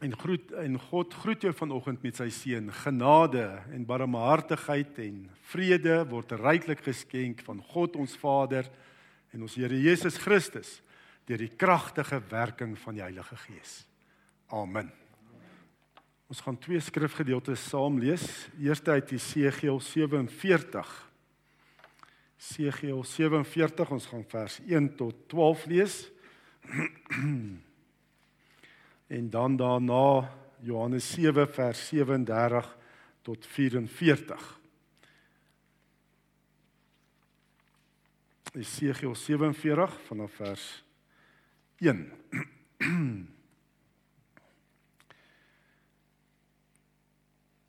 En groet en God groet jou vanoggend met sy seën. Genade en barmhartigheid en vrede word ryklik geskenk van God ons Vader en ons Here Jesus Christus deur die kragtige werking van die Heilige Gees. Amen. Ons gaan twee skrifgedeeltes saam lees. Eerste uit Jesegiel 47. Jesegiel 47, ons gaan vers 1 tot 12 lees. en dan daarna Johannes 7 vers 37 tot 44. Esegiel 47 vanaf vers 1.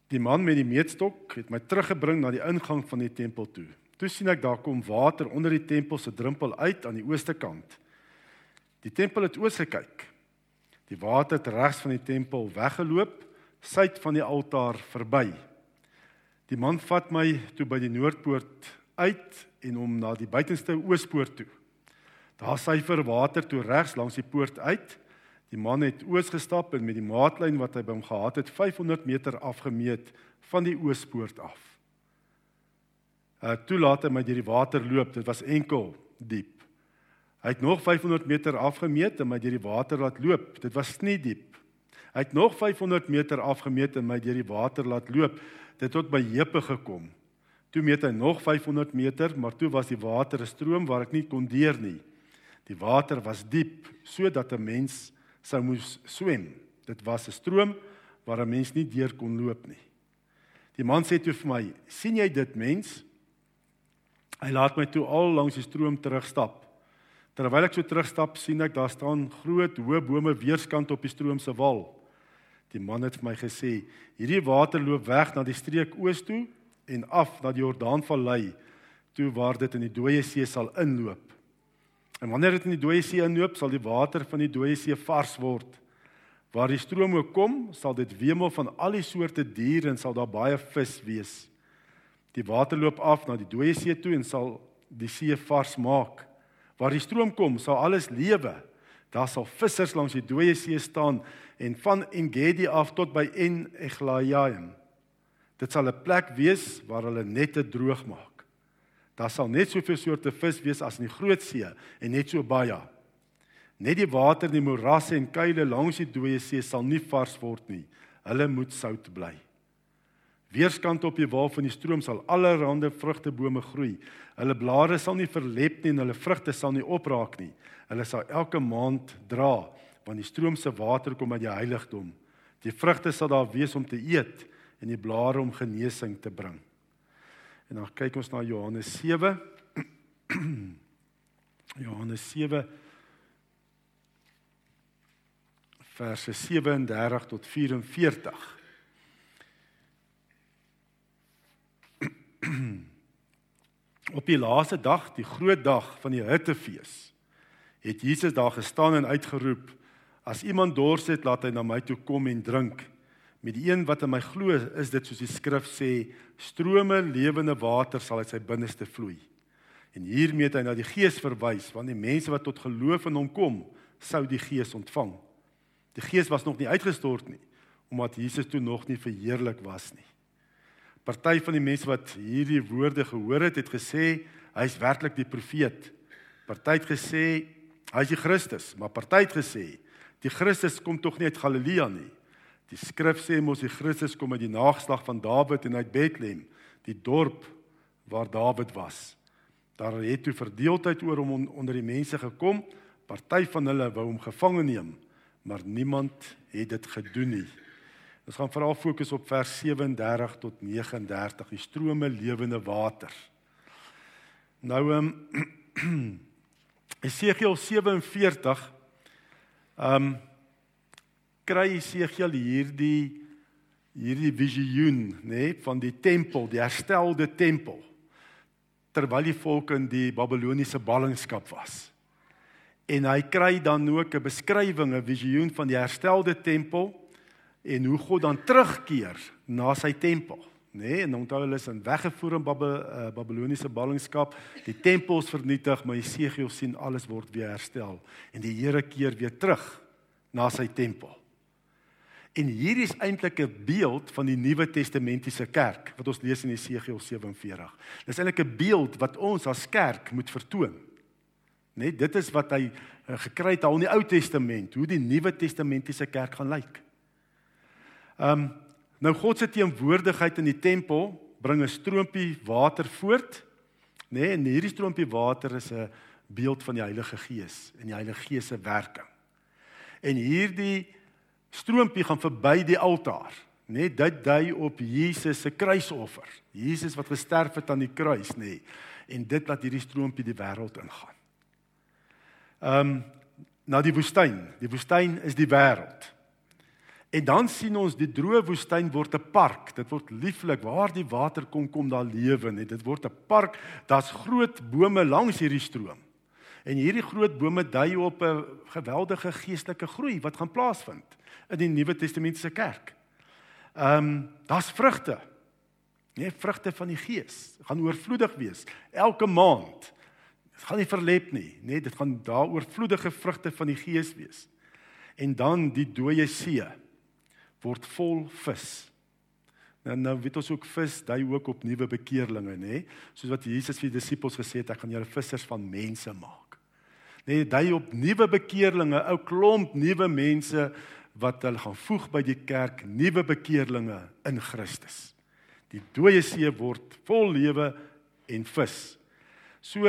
Die man met die meetstok het my teruggebring na die ingang van die tempel toe. Toe sien ek daar kom water onder die tempel se drempel uit aan die ooste kant. Die tempel het oos gekyk Die water het regs van die tempel weggeloop, suid van die altaar verby. Die man vat my toe by die noordpoort uit en hom na die buitenste oospoort toe. Daar syfer water toe regs langs die poort uit. Die man het oos gestap en met die maatlyn wat hy by hom gehad het, 500 meter afgemeet van die oospoort af. Uh toe laat hy my deur die water loop. Dit was enkel diep. Hy het nog 500 meter afgemeet en my deur die water laat loop. Dit was nie diep. Hy het nog 500 meter afgemeet en my deur die water laat loop. Dit het tot by heupe gekom. Toe meet hy nog 500 meter, maar toe was die water 'n stroom waar ek nie kon deur nie. Die water was diep sodat 'n mens sou moes swem. Dit was 'n stroom waar 'n mens nie deur kon loop nie. Die man sê toe vir my: "Sien jy dit, mens?" Hy laat my toe al langs die stroom terugstap. Terwyl ek so terugstap, sien ek daar staan groot hoë bome weerskant op die stroom se wal. Die man het vir my gesê: "Hierdie water loop weg na die streek oos toe en af na die Jordaanvallei toe waar dit in die dooie see sal inloop. En wanneer dit in die dooie see inloop, sal die water van die dooie see vars word. Waar die stroom ook kom, sal dit wemel van al die soorte diere en sal daar baie vis wees. Die water loop af na die dooie see toe en sal die see vars maak." Waar die stroom kom, sal alles lewe. Daar sal vissers langs die dooie see staan en van Engedi af tot by En Eglaim. Dit sal 'n plek wees waar hulle nette droog maak. Daar sal net soveel soorte vis wees as in die groot see en net so baie. Net die water in die morasse en kuile langs die dooie see sal nie vars word nie. Hulle moet sout bly. Weerskant op die wal van die stroom sal allerlei vrugtebome groei. Hulle blare sal nie verlep nie en hulle vrugte sal nie opraak nie. Hulle sal elke maand dra want die stroom se water kom uit die heiligdom. Die vrugte sal daar wees om te eet en die blare om genesing te bring. En dan kyk ons na Johannes 7. Johannes 7 verse 37 tot 44. Op die laaste dag, die groot dag van die Hittefees, het Jesus daar gestaan en uitgeroep: As iemand dors het, laat hy na my toe kom en drink. Met die een wat in my glo, is dit soos die skrif sê, strome lewende water sal uit sy binneste vloei. En hiermee het hy na die Gees verwys, want die mense wat tot geloof in hom kom, sou die Gees ontvang. Die Gees was nog nie uitgestort nie, omdat Jesus toe nog nie verheerlik was nie. Party van die mense wat hierdie woorde gehoor het, het gesê hy's werklik die profeet. Party het gesê hy's die Christus, maar party het gesê die Christus kom tog nie uit Galilea nie. Die skrif sê mos die Christus kom uit die nageslag van Dawid en uit Bethlehem, die dorp waar Dawid was. Daar het toe verdeeldheid oor hom onder die mense gekom. Party van hulle wou hom gevange neem, maar niemand het dit gedoen nie. Ons gaan veral fokus op vers 37 tot 39, die strome lewende water. Nou ehm um, Esegiel 47 ehm um, kry Esegiel hierdie hierdie visioen, nê, nee, van die tempel, die herstelde tempel terwyl die volk in die Babiloniese ballingskap was. En hy kry dan ook 'n beskrywing, 'n visioen van die herstelde tempel en hoe God dan terugkeer na sy tempel, nê? Nee, en onthou hulle is in weggevoer in Bab uh, Babiloniese ballingskap. Die tempel is vernietig, maar Jesegiel sien alles word weer herstel en die Here keer weer terug na sy tempel. En hier is eintlik 'n beeld van die Nuwe Testamentiese kerk wat ons lees in Jesegiel 47. Dis eintlik 'n beeld wat ons as kerk moet vertoon. Net dit is wat hy uh, gekry het al in die Ou Testament, hoe die Nuwe Testamentiese kerk gaan lyk. Ehm um, nou God se teenwoordigheid in die tempel bring 'n stroompie water voort, nê? Nee, en hierdie stroompie water is 'n beeld van die Heilige Gees en die Heilige Gees se werking. En hierdie stroompie gaan verby die altaar. Net dit dui op Jesus se kruisoffer. Jesus wat gesterf het aan die kruis, nê. En dit laat hierdie stroompie die wêreld ingaan. Ehm um, na die woestyn. Die woestyn is die wêreld. En dan sien ons die droë woestyn word 'n park. Dit word lieflik waar die water kom kom daar lewe, net. Dit word 'n park. Daar's groot bome langs hierdie stroom. En hierdie groot bome dui op 'n geweldige geestelike groei wat gaan plaasvind in die Nuwe Testamentiese kerk. Ehm um, daar's vrugte. Nee, vrugte van die Gees gaan oorvloedig wees elke maand. Dit gaan nie verlep nie, nee, dit gaan daar oorvloedige vrugte van die Gees wees. En dan die dooie see word vol vis. Nou nou weet ons ook vis dui ook op nuwe bekeerlinge, nê? Soos wat Jesus vir die disippels gesê het, ek gaan julle vissers van mense maak. Nee, dui op nuwe bekeerlinge, ou klomp nuwe mense wat hulle gaan voeg by die kerk, nuwe bekeerlinge in Christus. Die dooie see word vol lewe en vis. So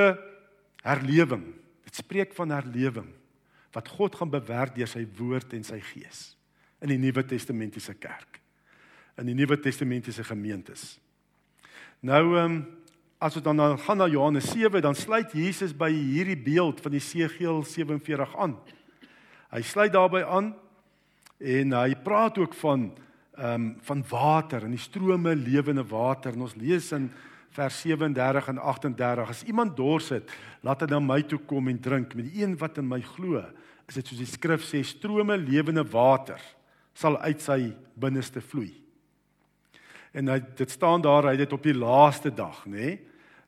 herlewing. Dit spreek van herlewing wat God gaan bewerk deur sy woord en sy gees in die Nuwe Testamentiese kerk. In die Nuwe Testamentiese gemeentes. Nou ehm as ons dan nou gaan na Johannes 7, dan sluit Jesus by hierdie beeld van die Segeel 47 aan. Hy sluit daarbey aan En hy praat ook van ehm um, van water en die strome lewende water. En ons lees in vers 37 en 38: As iemand dors het, laat hy na my toe kom en drink. Met die een wat in my glo, is dit soos die skrif sê, strome lewende water sal uit sy binneste vloei. En hy dit staan daar, hy het dit op die laaste dag, nê? Nee?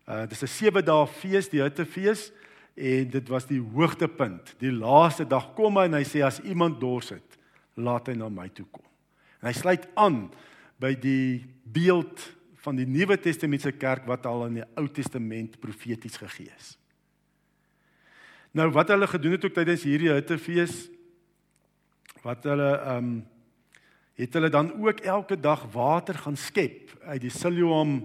Uh dis 'n 7 dae fees, die Hittefees en dit was die hoogtepunt. Die laaste dag kom hy en hy sê as iemand dors het, laat hy na my toe kom. En hy sluit aan by die beeld van die Nuwe Testamentiese kerk wat al in die Ou Testament profeties gegee is. Nou wat hulle gedoen het ook tydens hierdie hittefees wat hulle ehm um, het hulle dan ook elke dag water gaan skep uit die Siloam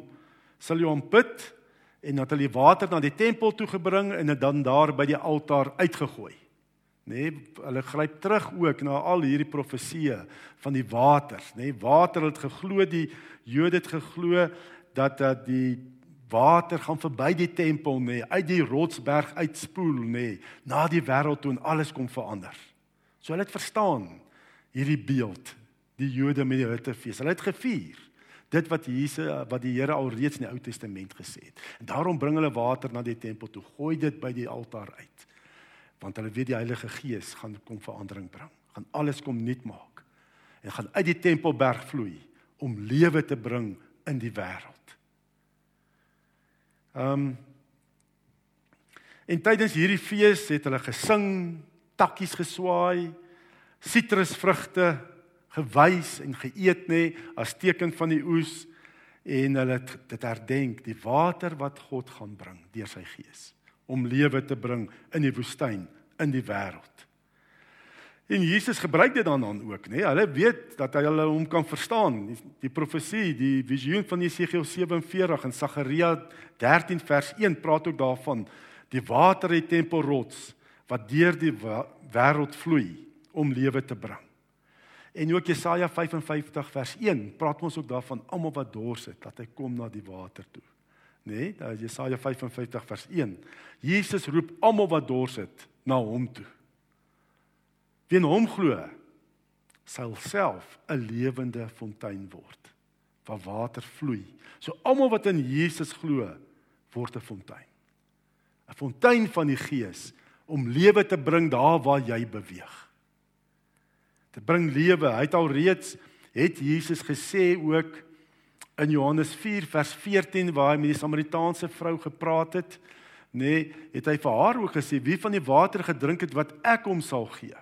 Siloam put en dat hulle die water na die tempel toe gebring en dit dan daar by die altaar uitgegooi. Nê nee, hulle gryp terug ook na al hierdie profeseë van die water. Nê nee, water het geglo die Jode het geglo dat dat die water gaan verby die tempel nê nee, uit die rotsberg uitspoel nê nee, na die wêreld toe en alles kom verander. So hulle het verstaan hierdie beeld die Jode met die hittefees hulle het gevier. Dit wat Jesus wat die Here al reeds in die Ou Testament gesê het. En daarom bring hulle water na die tempel toe. Gooi dit by die altaar uit. Want hulle weet die Heilige Gees gaan kom verandering bring, gaan alles kom nuut maak. En gaan uit die tempelberg vloei om lewe te bring in die wêreld. Ehm um, En tydens hierdie fees het hulle gesing, takkies geswaai, sitrusvrugte gewys en geëet nê as teken van die oes en hulle het dit herdenk die water wat God gaan bring deur sy gees om lewe te bring in die woestyn in die wêreld. En Jesus gebruik dit dan dan ook, nê? Nee? Hulle weet dat hulle hom kan verstaan. Die, die profesie, die visioen van Jesegiel 47 en Sagaria 13 vers 1 praat ook daarvan die water uit tempelrots wat deur die wêreld vloei om lewe te bring. En ook Jesaja 55 vers 1 praat ons ook daarvan almal wat dors het, dat hy kom na die water toe nê? Nee, daar is Jesaja 55 vers 1. Jesus roep almal wat dors het na hom toe. Wie in hom glo, sal self 'n lewende fontein word waar water vloei. So almal wat in Jesus glo, word 'n fontein. 'n Fontein van die Gees om lewe te bring daar waar jy beweeg. Dit bring lewe. Hy het al reeds het Jesus gesê ook in Johannes 4 vers 14 waar hy met die Samaritaanse vrou gepraat het, nê, nee, het hy vir haar ook gesê wie van die water gedrink het wat ek hom sal gee,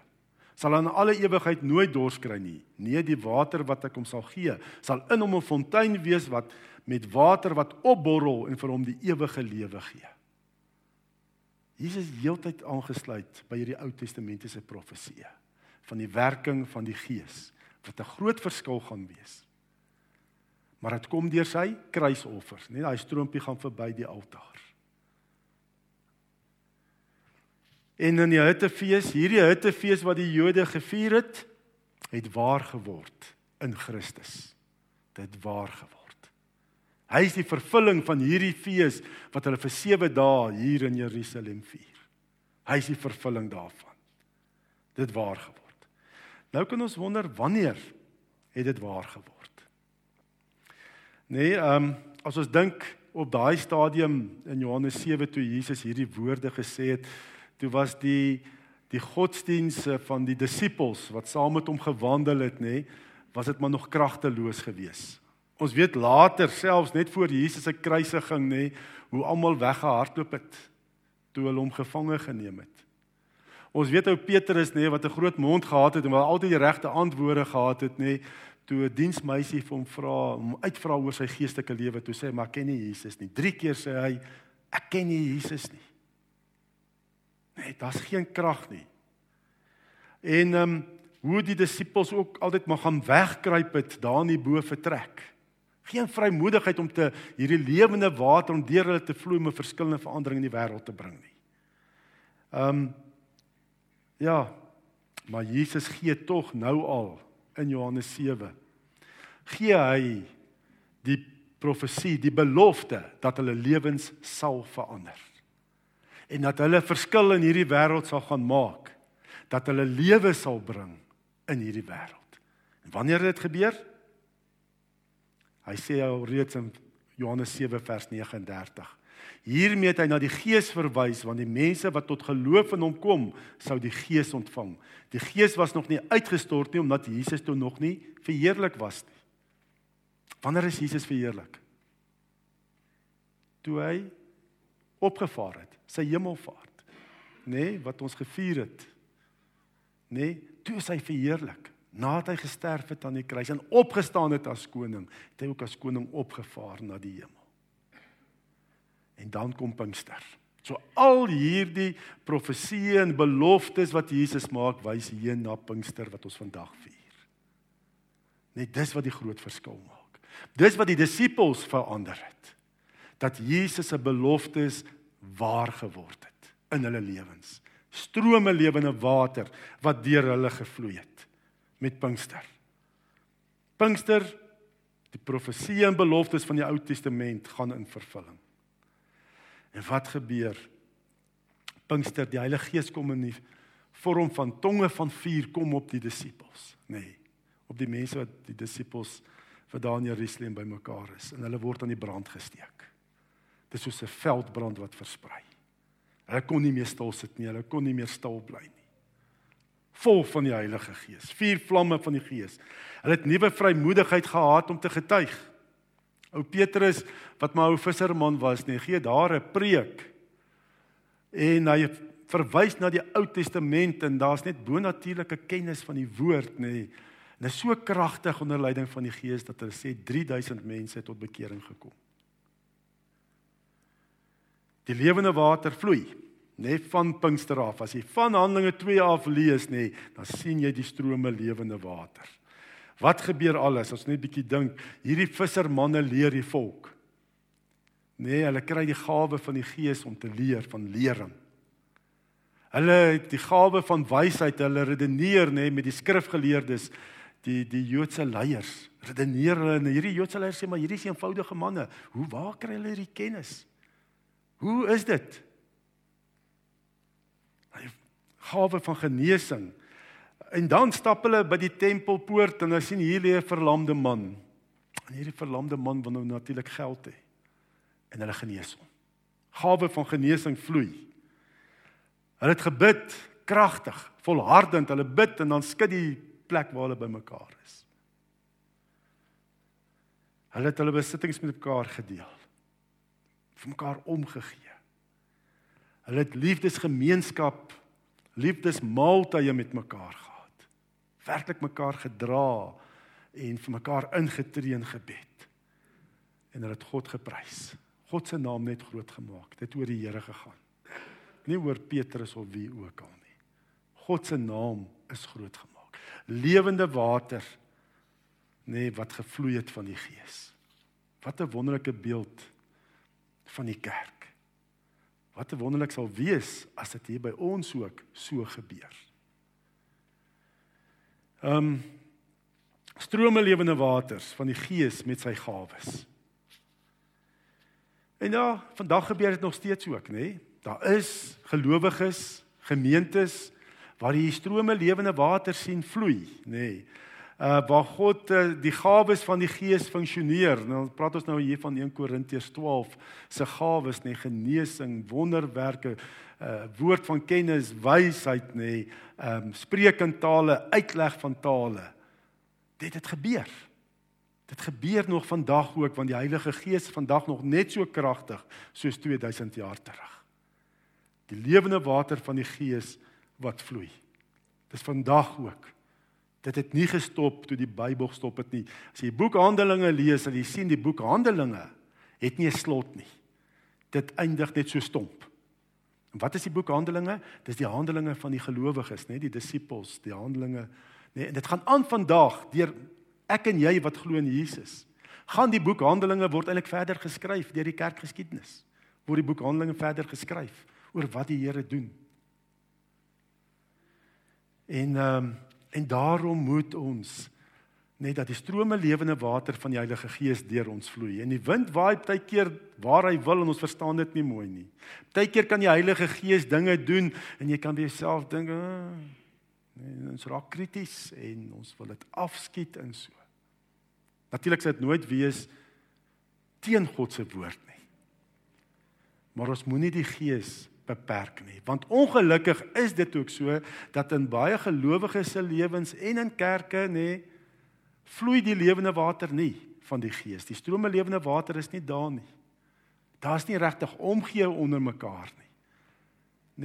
sal aan alle ewigheid nooit dors kry nie. Nee, die water wat ek hom sal gee, sal in hom 'n fontein wees wat met water wat opborrel en vir hom die ewige lewe gee. Jesus is heeltyd aangesluit by hierdie Ou Testamentiese profeseë van die werking van die Gees wat 'n groot verskil gaan wees. Maar dit kom deur sy kruisoffer, nie daai stroompie gaan verby die altaar. En in die Hittefees, hierdie Hittefees wat die Jode gevier het, het waar geword in Christus. Dit waar geword. Hy is die vervulling van hierdie fees wat hulle vir 7 dae hier in Jerusalem vier. Hy is die vervulling daarvan. Dit waar geword. Nou kan ons wonder wanneer het dit waar geword? Nee, ehm um, as ons dink op daai stadium in Johannes 7 toe Jesus hierdie woorde gesê het, toe was die die godsdienste van die disippels wat saam met hom gewandel het, nê, was dit maar nog kragteloos geweest. Ons weet later selfs net voor Jesus se kruisiging, nê, hoe almal weggehardloop het toe hulle hom gevange geneem het. Ons weet ou Petrus nê wat 'n groot mond gehad het en wat altyd die regte antwoorde gehad het nê toe 'n diensmeisie vir hom vra om uitvra oor sy geestelike lewe toe sê maar ken nie Jesus nie. 3 keer sê hy ek ken nie Jesus nie. Nee, daar's geen krag nie. En ehm um, hoe die disippels ook altyd maar gaan wegkruip het daar in die bo vertrek. Geen vrymoedigheid om te hierdie lewende water om deur hulle te vloei om 'n verskillende verandering in die wêreld te bring nie. Ehm um, ja, maar Jesus gee tog nou al in Johannes 7 gee hy die profesie, die belofte dat hulle lewens sal verander en dat hulle verskil in hierdie wêreld sal gaan maak, dat hulle lewe sal bring in hierdie wêreld. En wanneer dit gebeur? Hy sê al reeds in Johannes 7 vers 39. Hiermee het hy na die Gees verwys want die mense wat tot geloof in hom kom, sou die Gees ontvang. Die Gees was nog nie uitgestort nie omdat Jesus toe nog nie verheerlik was nie. Wanneer is Jesus verheerlik? Toe hy opgevaar het, sy hemelvaart, nê, nee, wat ons gevier het. Nê, nee, toe is hy verheerlik. Nadat hy gesterf het aan die kruis en opgestaan het as koning, het hy ook as koning opgevaar na die hemel. En dan kom Pinkster. So al hierdie profeseë en beloftes wat Jesus maak, wys heen na Pinkster wat ons vandag vier. Net dis wat die groot verskil maak. Dis wat die disippels verander het dat Jesus se beloftes waar geword het in hulle lewens. Strome lewende water wat deur hulle gevloei het met Pinkster. Pinkster die profesie en beloftes van die Ou Testament gaan in vervulling. En wat gebeur? Pinkster, die Heilige Gees kom in die vorm van tonge van vuur kom op die disippels, nê. Nee, op die mense wat die disippels vir Daniël Jerusalem bymekaar is en hulle word aan die brand gesteek. Dit is soos 'n veldbrand wat versprei. Hulle kon nie meer stil sit nie, hulle kon nie meer stil bly nie. Vol van die Heilige Gees, vier vlamme van die Gees. Hulle het nuwe vrymoedigheid gehad om te getuig. Ou Petrus wat my ou visserman was, nee, gee daar 'n preek. En hy verwys na die Ou Testament en daar's net bonatuurlike kennis van die woord, nê. Nee. En is so kragtig onder leiding van die Gees dat hulle sê 3000 mense tot bekering gekom. Die lewende water vloei net van Pinkster af. As jy van Handelinge 2 af lees nê, dan sien jy die strome lewende water. Wat gebeur alles as net bietjie dink, hierdie vissermanne leer die volk. Nee, hulle kry die gawe van die Gees om te leer van lering. Hulle het die gawe van wysheid, hulle redeneer nê met die skrifgeleerdes, die die Joodse leiers. Redeneer hulle en hierdie Joodse leiers sê maar hierdie is eenvoudige manne. Hoe waar kry hulle hierdie kennis? Hoe is dit? Hy gawe van genesing. En dan stap hulle by die tempelpoort en hulle sien hier lê 'n verlamde man. En hierdie verlamde man wil nou natuurlik geld hê. En hulle genees hom. Gawe van genesing vloei. Hulle het gebid kragtig, volhardend. Hulle bid en dan skud die plek waar hulle bymekaar is. Hulle het hulle besittings met mekaar gedeel vir mekaar omgegee. Hulle het liefdesgemeenskap, liefdesmaaltye met mekaar gehad. Werklik mekaar gedra en vir mekaar ingetree in gebed. En hulle het God geprys. God se naam net groot gemaak. Dit oor die Here gegaan. Nie oor Petrus of wie ook al nie. God se naam is groot gemaak. Lewende water nê nee, wat gevloei het van die Gees. Wat 'n wonderlike beeld van die kerk. Wat 'n wonderlik sal wees as dit hier by ons ook so gebeur. Ehm um, strome lewende waters van die Gees met sy gawes. En ja, vandag gebeur dit nog steeds ook, nê? Nee? Daar is gelowiges, gemeentes waar die strome lewende water sien vloei, nê? Nee? Uh waar God uh, die gawes van die Gees funksioneer. Nou praat ons nou hier van 1 Korintiërs 12 se gawes, nê, genesing, wonderwerke, uh woord van kennis, wysheid, nê, ehm um, spreek in tale, uitleg van tale. Dit het gebeur. Dit gebeur nog vandag ook want die Heilige Gees vandag nog net so kragtig soos 2000 jaar terug. Die lewende water van die Gees wat vloei. Dis vandag ook. Dit het nie gestop toe die Bybel gestop het nie. As jy boek Handelinge lees, sal jy sien die boek Handelinge het nie 'n slot nie. Dit eindig net so stomp. En wat is die boek Handelinge? Dis die handelinge van die gelowiges, nê, die disippels, die handelinge, nê. En dit gaan aan vandag deur ek en jy wat glo in Jesus. Gaan die boek Handelinge word eintlik verder geskryf deur die kerkgeskiedenis. Word die boek Handelinge verder geskryf oor wat die Here doen. En ehm um, En daarom moet ons net dat die strome lewende water van die Heilige Gees deur ons vloei. En die wind waai baie keer waar hy wil en ons verstaan dit nie mooi nie. Partykeer kan die Heilige Gees dinge doen en jy kan vir jouself dink, ah, nee, ons raak krities en ons wil dit afskiet en so. Natuurlik sou dit nooit wees teen God se woord nie. Maar ons moenie die Gees beperk nie. Want ongelukkig is dit ook so dat in baie gelowiges se lewens en in kerke nê vloei die lewende water nie van die Gees. Die strome lewende water is nie daar nie. Daar's nie regtig omgee onder mekaar nie.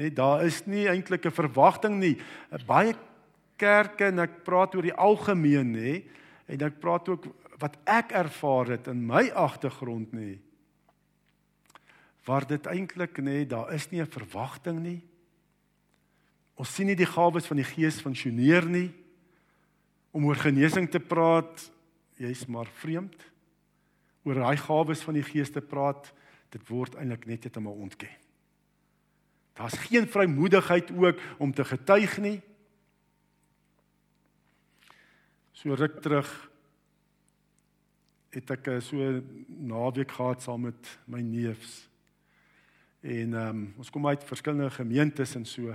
Net daar is nie eintlik 'n verwagting nie. Baie kerke en ek praat oor die algemeen nê en ek praat ook wat ek ervaar het in my agtergrond nê waar dit eintlik nê daar is nie 'n verwagting nie. Ons sien nie die gawes van die Gees funksioneer nie. Om oor genesing te praat, jy's maar vreemd. Oor daai gawes van die Gees te praat, dit word eintlik net om ontken. Daar's geen vrymoedigheid ook om te getuig nie. So ruk terug het ek so 'n naweek gehad saam met my neefs. En ehm um, ons kom uit verskillende gemeentes en so.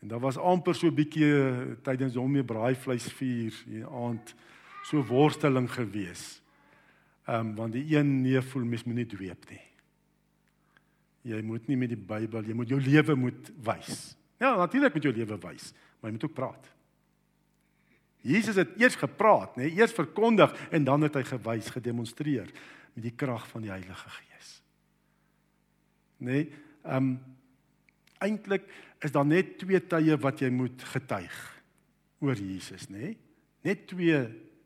En daar was amper so 'n bietjie eh, tydens hom mee braaivleisvuur hier aand so worsteling gewees. Ehm um, want die een neef voel mens moet nie dweep nie. Jy moet nie met die Bybel, jy moet jou lewe moet wys. Ja, natuurlik moet jou lewe wys, maar jy moet ook praat. Jesus het eers gepraat, nê, eers verkondig en dan het hy gewys, gedemonstreer met die krag van die Heilige Gees nê? Nee, ehm um, eintlik is daar net twee tye wat jy moet getuig oor Jesus, nê? Nee? Net twee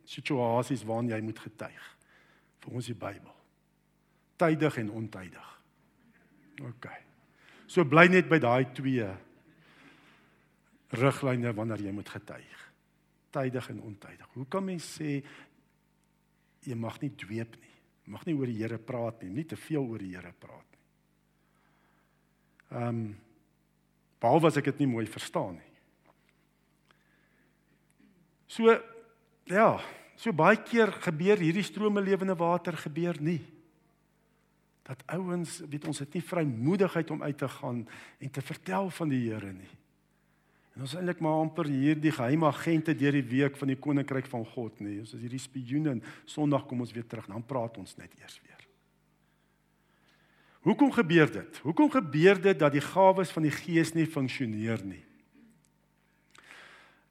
situasies waarin jy moet getuig vir ons die Bybel. Tydig en ontydig. OK. So bly net by daai twee riglyne wanneer jy moet getuig. Tydig en ontydig. Hoe kan mens sê jy mag nie dweep nie? Mag nie oor die Here praat nie, nie te veel oor die Here praat. Ehm um, behalwe as ek dit nie mooi verstaan nie. So ja, so baie keer gebeur hierdie strome lewende water gebeur nie. Dat ouens, weet ons het nie vrymoedigheid om uit te gaan en te vertel van die Here nie. En ons eintlik maar amper hierdie geheime agente deur die week van die koninkryk van God nie. Ons is hierdie spioene en Sondag kom ons weer terug, dan praat ons net eers weer. Hoekom gebeur dit? Hoekom gebeur dit dat die gawes van die Gees nie funksioneer nie?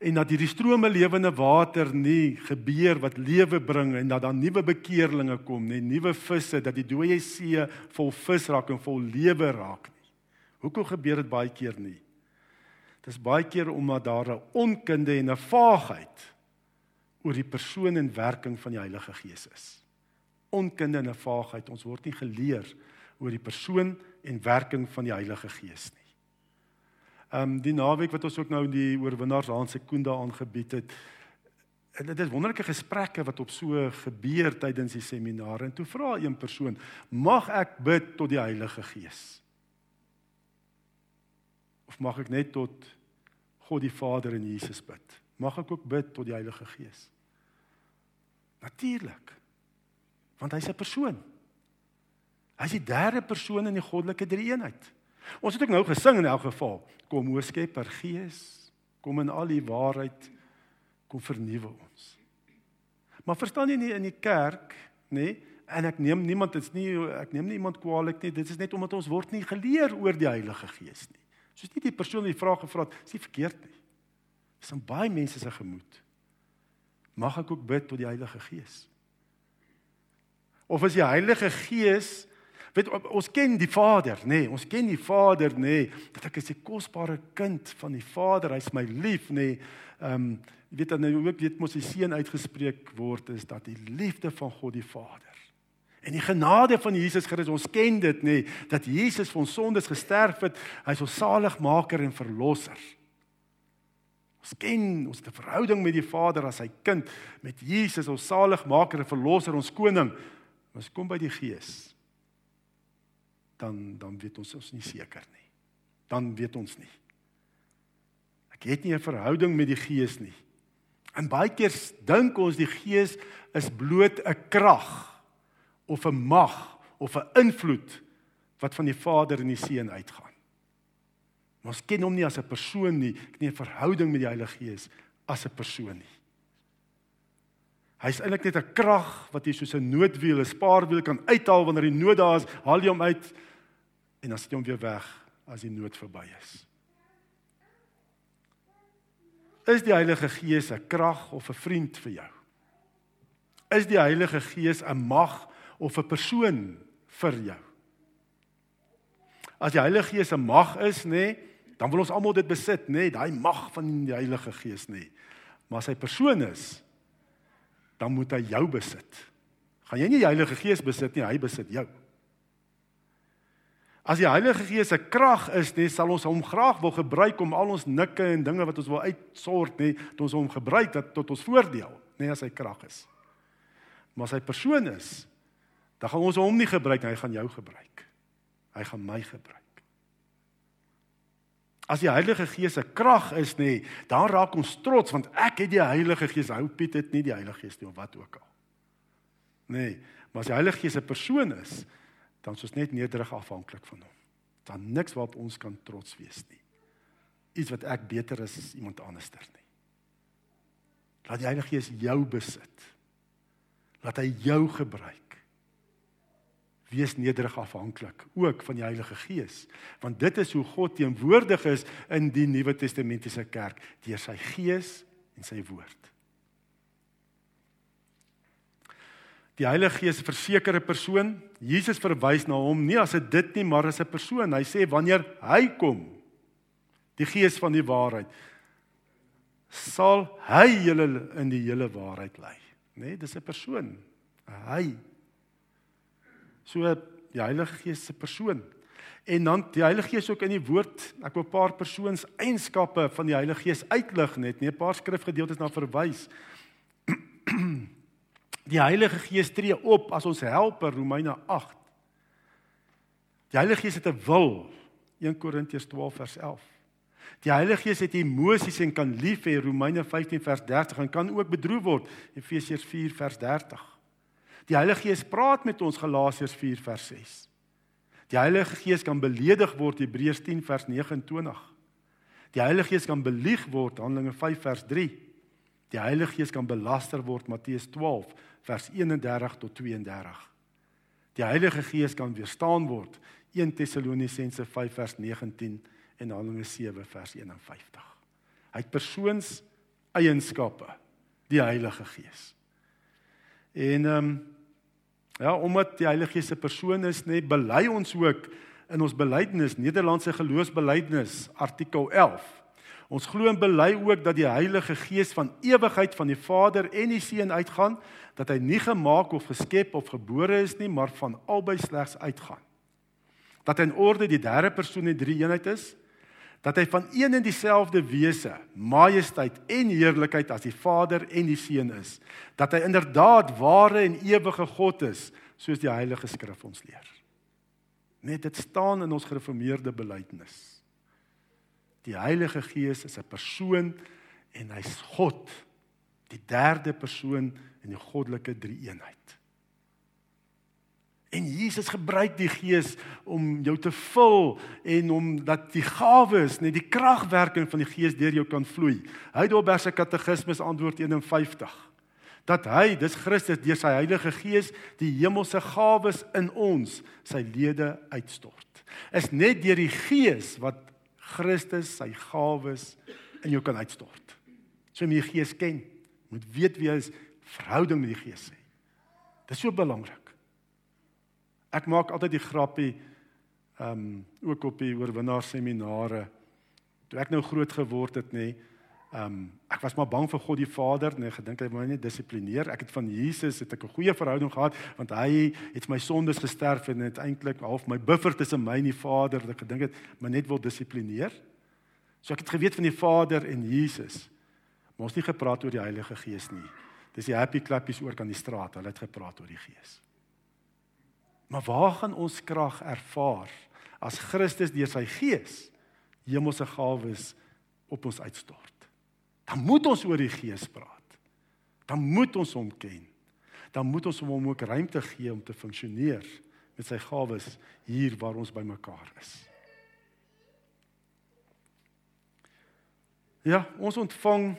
En dat hierdie strome lewende water nie gebeur wat lewe bring en dat daar nuwe bekeerlinge kom, nie nuwe visse, dat die dooie see vol vis raak en vol lewe raak nie. Hoekom gebeur dit baie keer nie? Dis baie keer omdat daar 'n onkunde en 'n vaagheid oor die persoon en werking van die Heilige Gees is. Onkunde en 'n vaagheid. Ons word nie geleer oor die persoon en werking van die Heilige Gees nie. Ehm um, die naweek wat ons ook nou in die oorwinnaars aan se koenda aangebied het, dit is wonderlike gesprekke wat op so gebeur tydens die seminar en toe vra een persoon, "Mag ek bid tot die Heilige Gees?" Of mag ek net tot God die Vader en Jesus bid? Mag ek ook bid tot die Heilige Gees? Natuurlik. Want hy's 'n persoon. Hy's die derde persoon in die goddelike drie-eenheid. Ons het ook nou gesing in elk geval, kom o Skepper Gees, kom in al die waarheid, kom vernuwe ons. Maar verstaan jy nie in die kerk, nê? Nee, en ek neem niemand is nie ek neem nie iemand kwaadlik nie. Dit is net omdat ons word nie geleer oor die Heilige Gees nie. Soos nie die persoon wat die vraag gevra het, is nie verkeerd nie. Dis in baie mense se gemoed. Mag ek ook bid tot die Heilige Gees? Of is die Heilige Gees weet ons ken die Vader, nê? Nee, ons ken die Vader, nê? Nee, dat ek is 'n kosbare kind van die Vader, hy's my lief, nê? Nee. Ehm um, jy weet dan nou ook weet mos die seun uitgespreek word is dat die liefde van God die Vader en die genade van Jesus Christus, ons ken dit nê, dat Jesus vir ons sondes gesterf het, hy's ons saligmaker en verlosser. Ons ken ons het 'n verhouding met die Vader as sy kind, met Jesus ons saligmaker en verlosser, ons koning. Ons kom by die Gees. Dan dan weet ons ons nie seker nie. Dan weet ons nie. Ek het nie 'n verhouding met die Gees nie. En baie keer dink ons die Gees is bloot 'n krag of 'n mag of 'n invloed wat van die Vader en die Seun uitgaan. Ons ken hom nie as 'n persoon nie, nie 'n verhouding met die Heilige Gees as 'n persoon nie. Hy's eintlik net 'n krag wat jy soos 'n noodwiel, 'n spaarwiel kan uithaal wanneer die nood daar is, haal jy hom uit en dan sit jy hom weer weg as die nood verby is. Is die Heilige Gees 'n krag of 'n vriend vir jou? Is die Heilige Gees 'n mag of 'n persoon vir jou. As die Heilige Gees 'n mag is, nê, nee, dan wil ons almal dit besit, nê, nee, daai mag van die Heilige Gees, nê. Nee. Maar as hy persoon is, dan moet hy jou besit. Gaan jy nie die Heilige Gees besit nie, hy besit jou. As die Heilige Gees 'n krag is, nê, sal ons hom graag wil gebruik om al ons nikke en dinge wat ons wil uitsort, nê, dat ons hom gebruik dat tot ons voordeel, nê, as hy krag is. Maar as hy persoon is, dan gaan ons hom nie gebruik nie, hy gaan jou gebruik. Hy gaan my gebruik. As die Heilige Gees 'n krag is nê, dan raak ons trots want ek het die Heilige Gees. Hou Piet het nie die Heilige Gees nie of wat ook al. Nee, maar as die Heilige Gees 'n persoon is, dan is ons net nederig afhanklik van hom. Dan niks waarop ons kan trots wees nie. Iets wat ek beter is as iemand anderster nie. Laat die Heilige Gees jou besit. Laat hy jou gebruik wees nederig afhanklik ook van die Heilige Gees want dit is hoe God teenwoordig is in die Nuwe Testamentiese kerk deur sy Gees en sy woord. Die Heilige Gees 'n persoon. Jesus verwys na hom nie as 'n dit nie, maar as 'n persoon. Hy sê wanneer hy kom, die Gees van die waarheid, sal hy julle in die hele waarheid lei. Né? Nee, dis 'n persoon. Hy So die Heilige Gees se persoon. En dan die Heilige Gees ook in die woord, ek wil 'n paar persoons eienskappe van die Heilige Gees uitlig net, nie 'n paar skrifgedeeltes na verwys. Die Heilige Gees tree op as ons helper, Romeine 8. Die Heilige Gees het 'n wil, 1 Korintiërs 12 vers 11. Die Heilige Gees het emosies en kan lief hê, Romeine 15 vers 30 en kan ook bedroef word, Efesiërs 4 vers 30. Die Heilige Gees praat met ons Galasiërs 4 vers 6. Die Heilige Gees kan beledig word Hebreërs 10 vers 29. Die Heilige Gees kan belieg word Handelinge 5 vers 3. Die Heilige Gees kan belaster word Matteus 12 vers 31 tot 32. Die Heilige Gees kan weerstaan word 1 Tessalonisense 5 vers 19 en Handelinge 7 vers 51. Hy het persoons eienskappe die Heilige Gees. En ehm um, Ja, omdat die Heilige Gees se persoon is, nê, nee, bely ons ook in ons belydenis, Nederlandse geloofsbelydenis, artikel 11. Ons glo en bely ook dat die Heilige Gees van ewigheid van die Vader en die Seun uitgaan, dat hy nie gemaak of geskep of gebore is nie, maar van albei slegs uitgaan. Dat hy in orde die derde persoon in drie eenheid is, dat hy van een en dieselfde wese, majesteit en heerlikheid as die Vader en die Seun is, dat hy inderdaad ware en ewige God is, soos die Heilige Skrif ons leer. Net dit staan in ons gereformeerde belydenis. Die Heilige Gees is 'n persoon en hy's God, die derde persoon in die goddelike drie-eenheid. En Jesus gebruik die Gees om jou te vul en om dat die gawes, net die kragwerking van die Gees deur jou kan vloei. Heidelberg se katekismes antwoord 51 dat hy, dis Christus deur sy Heilige Gees die hemelse gawes in ons, sy lede uitstort. Is net deur die Gees wat Christus sy gawes in jou kan uitstort. So jy die Gees ken, moet weet wie hy is, verhouding met die Gees hê. Dis so belangrik. Ek maak altyd die grappie ehm um, ook op die oorwinnaar seminare. Toe ek nou groot geword het nê, ehm um, ek was maar bang vir God die Vader, nee, gedink hy moet my net dissiplineer. Ek het van Jesus het ek 'n goeie verhouding gehad want hy het my sondes gesterf en het eintlik half my buffer tussen my en die Vader dat ek gedink het my net wil dissiplineer. So ek het geweet van die Vader en Jesus. Maar ons nie gepraat oor die Heilige Gees nie. Dis die happy klappies oor kan die straat, hulle het gepraat oor die Gees. Maar waar gaan ons krag ervaar as Christus deur sy Gees hemelse gawes op ons uitstort? Dan moet ons oor die Gees praat. Dan moet ons hom ken. Dan moet ons hom ook ruimte gee om te funksioneer met sy gawes hier waar ons bymekaar is. Ja, ons ontvang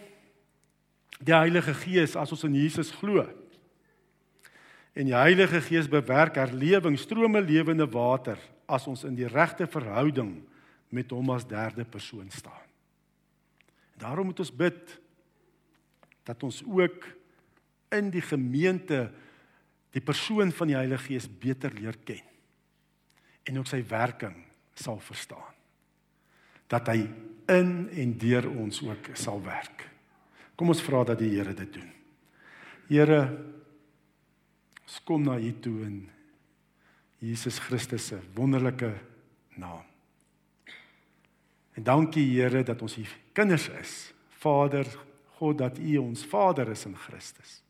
die Heilige Gees as ons in Jesus glo. En die Heilige Gees bewerk herlewing, strome lewende water as ons in die regte verhouding met hom as derde persoon staan. Daarom moet ons bid dat ons ook in die gemeente die persoon van die Heilige Gees beter leer ken en ook sy werking sal verstaan. Dat hy in en deur ons ook sal werk. Kom ons vra dat die Here dit doen. Here Ons kom na U toe in Jesus Christus se wonderlike naam. En dankie Here dat ons U kinders is. Vader, God dat U ons Vader is in Christus.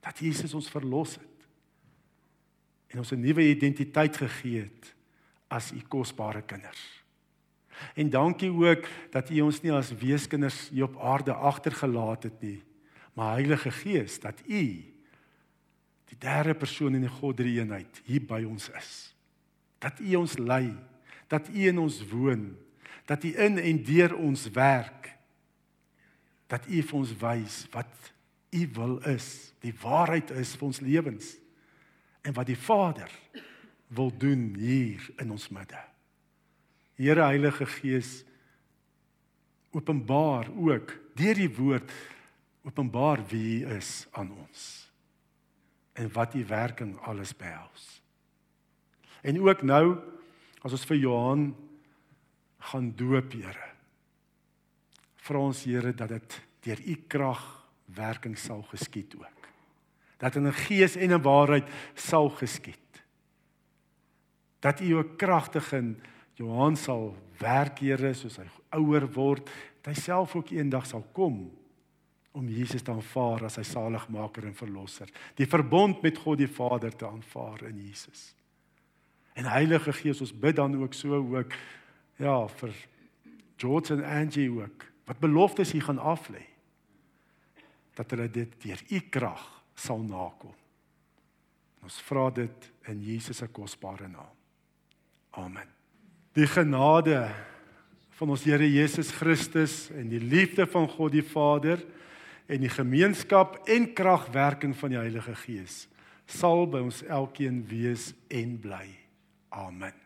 Dat Jesus ons verlos het. En ons 'n nuwe identiteit gegee het as U kosbare kinders. En dankie ook dat U ons nie as weeskinders hier op aarde agtergelaat het nie, maar Heilige Gees dat U die derde persoon in die God drie eenheid hier by ons is. Dat U ons lei, dat U in ons woon, dat U in en deur ons werk. Dat U vir ons wys wat U wil is, die waarheid is vir ons lewens en wat die Vader wil doen hier in ons midde. Here Heilige Gees openbaar ook deur die woord openbaar wie U is aan ons en wat die werking alles behels. En ook nou as ons vir Johan gaan doop, Here. Vra ons Here dat dit deur u krag werking sal geskied ook. Dat in 'n gees en 'n waarheid sal geskied. Dat u ook kragtig in Johan sal werk, Here, soos hy ouer word, dat hy self ook eendag sal kom om Jesus te aanvaar as sy saligmaker en verlosser. Die verbond met God die Vader te aanvaar in Jesus. En Heilige Gees, ons bid dan ook so ook ja vir George en Angie ook wat beloftes hier gaan aflê. Dat hulle dit deur u krag sal nakom. Ons vra dit in Jesus se kosbare naam. Amen. Die genade van ons Here Jesus Christus en die liefde van God die Vader en die gemeenskap en kragwerking van die Heilige Gees sal by ons elkeen wees en bly. Amen.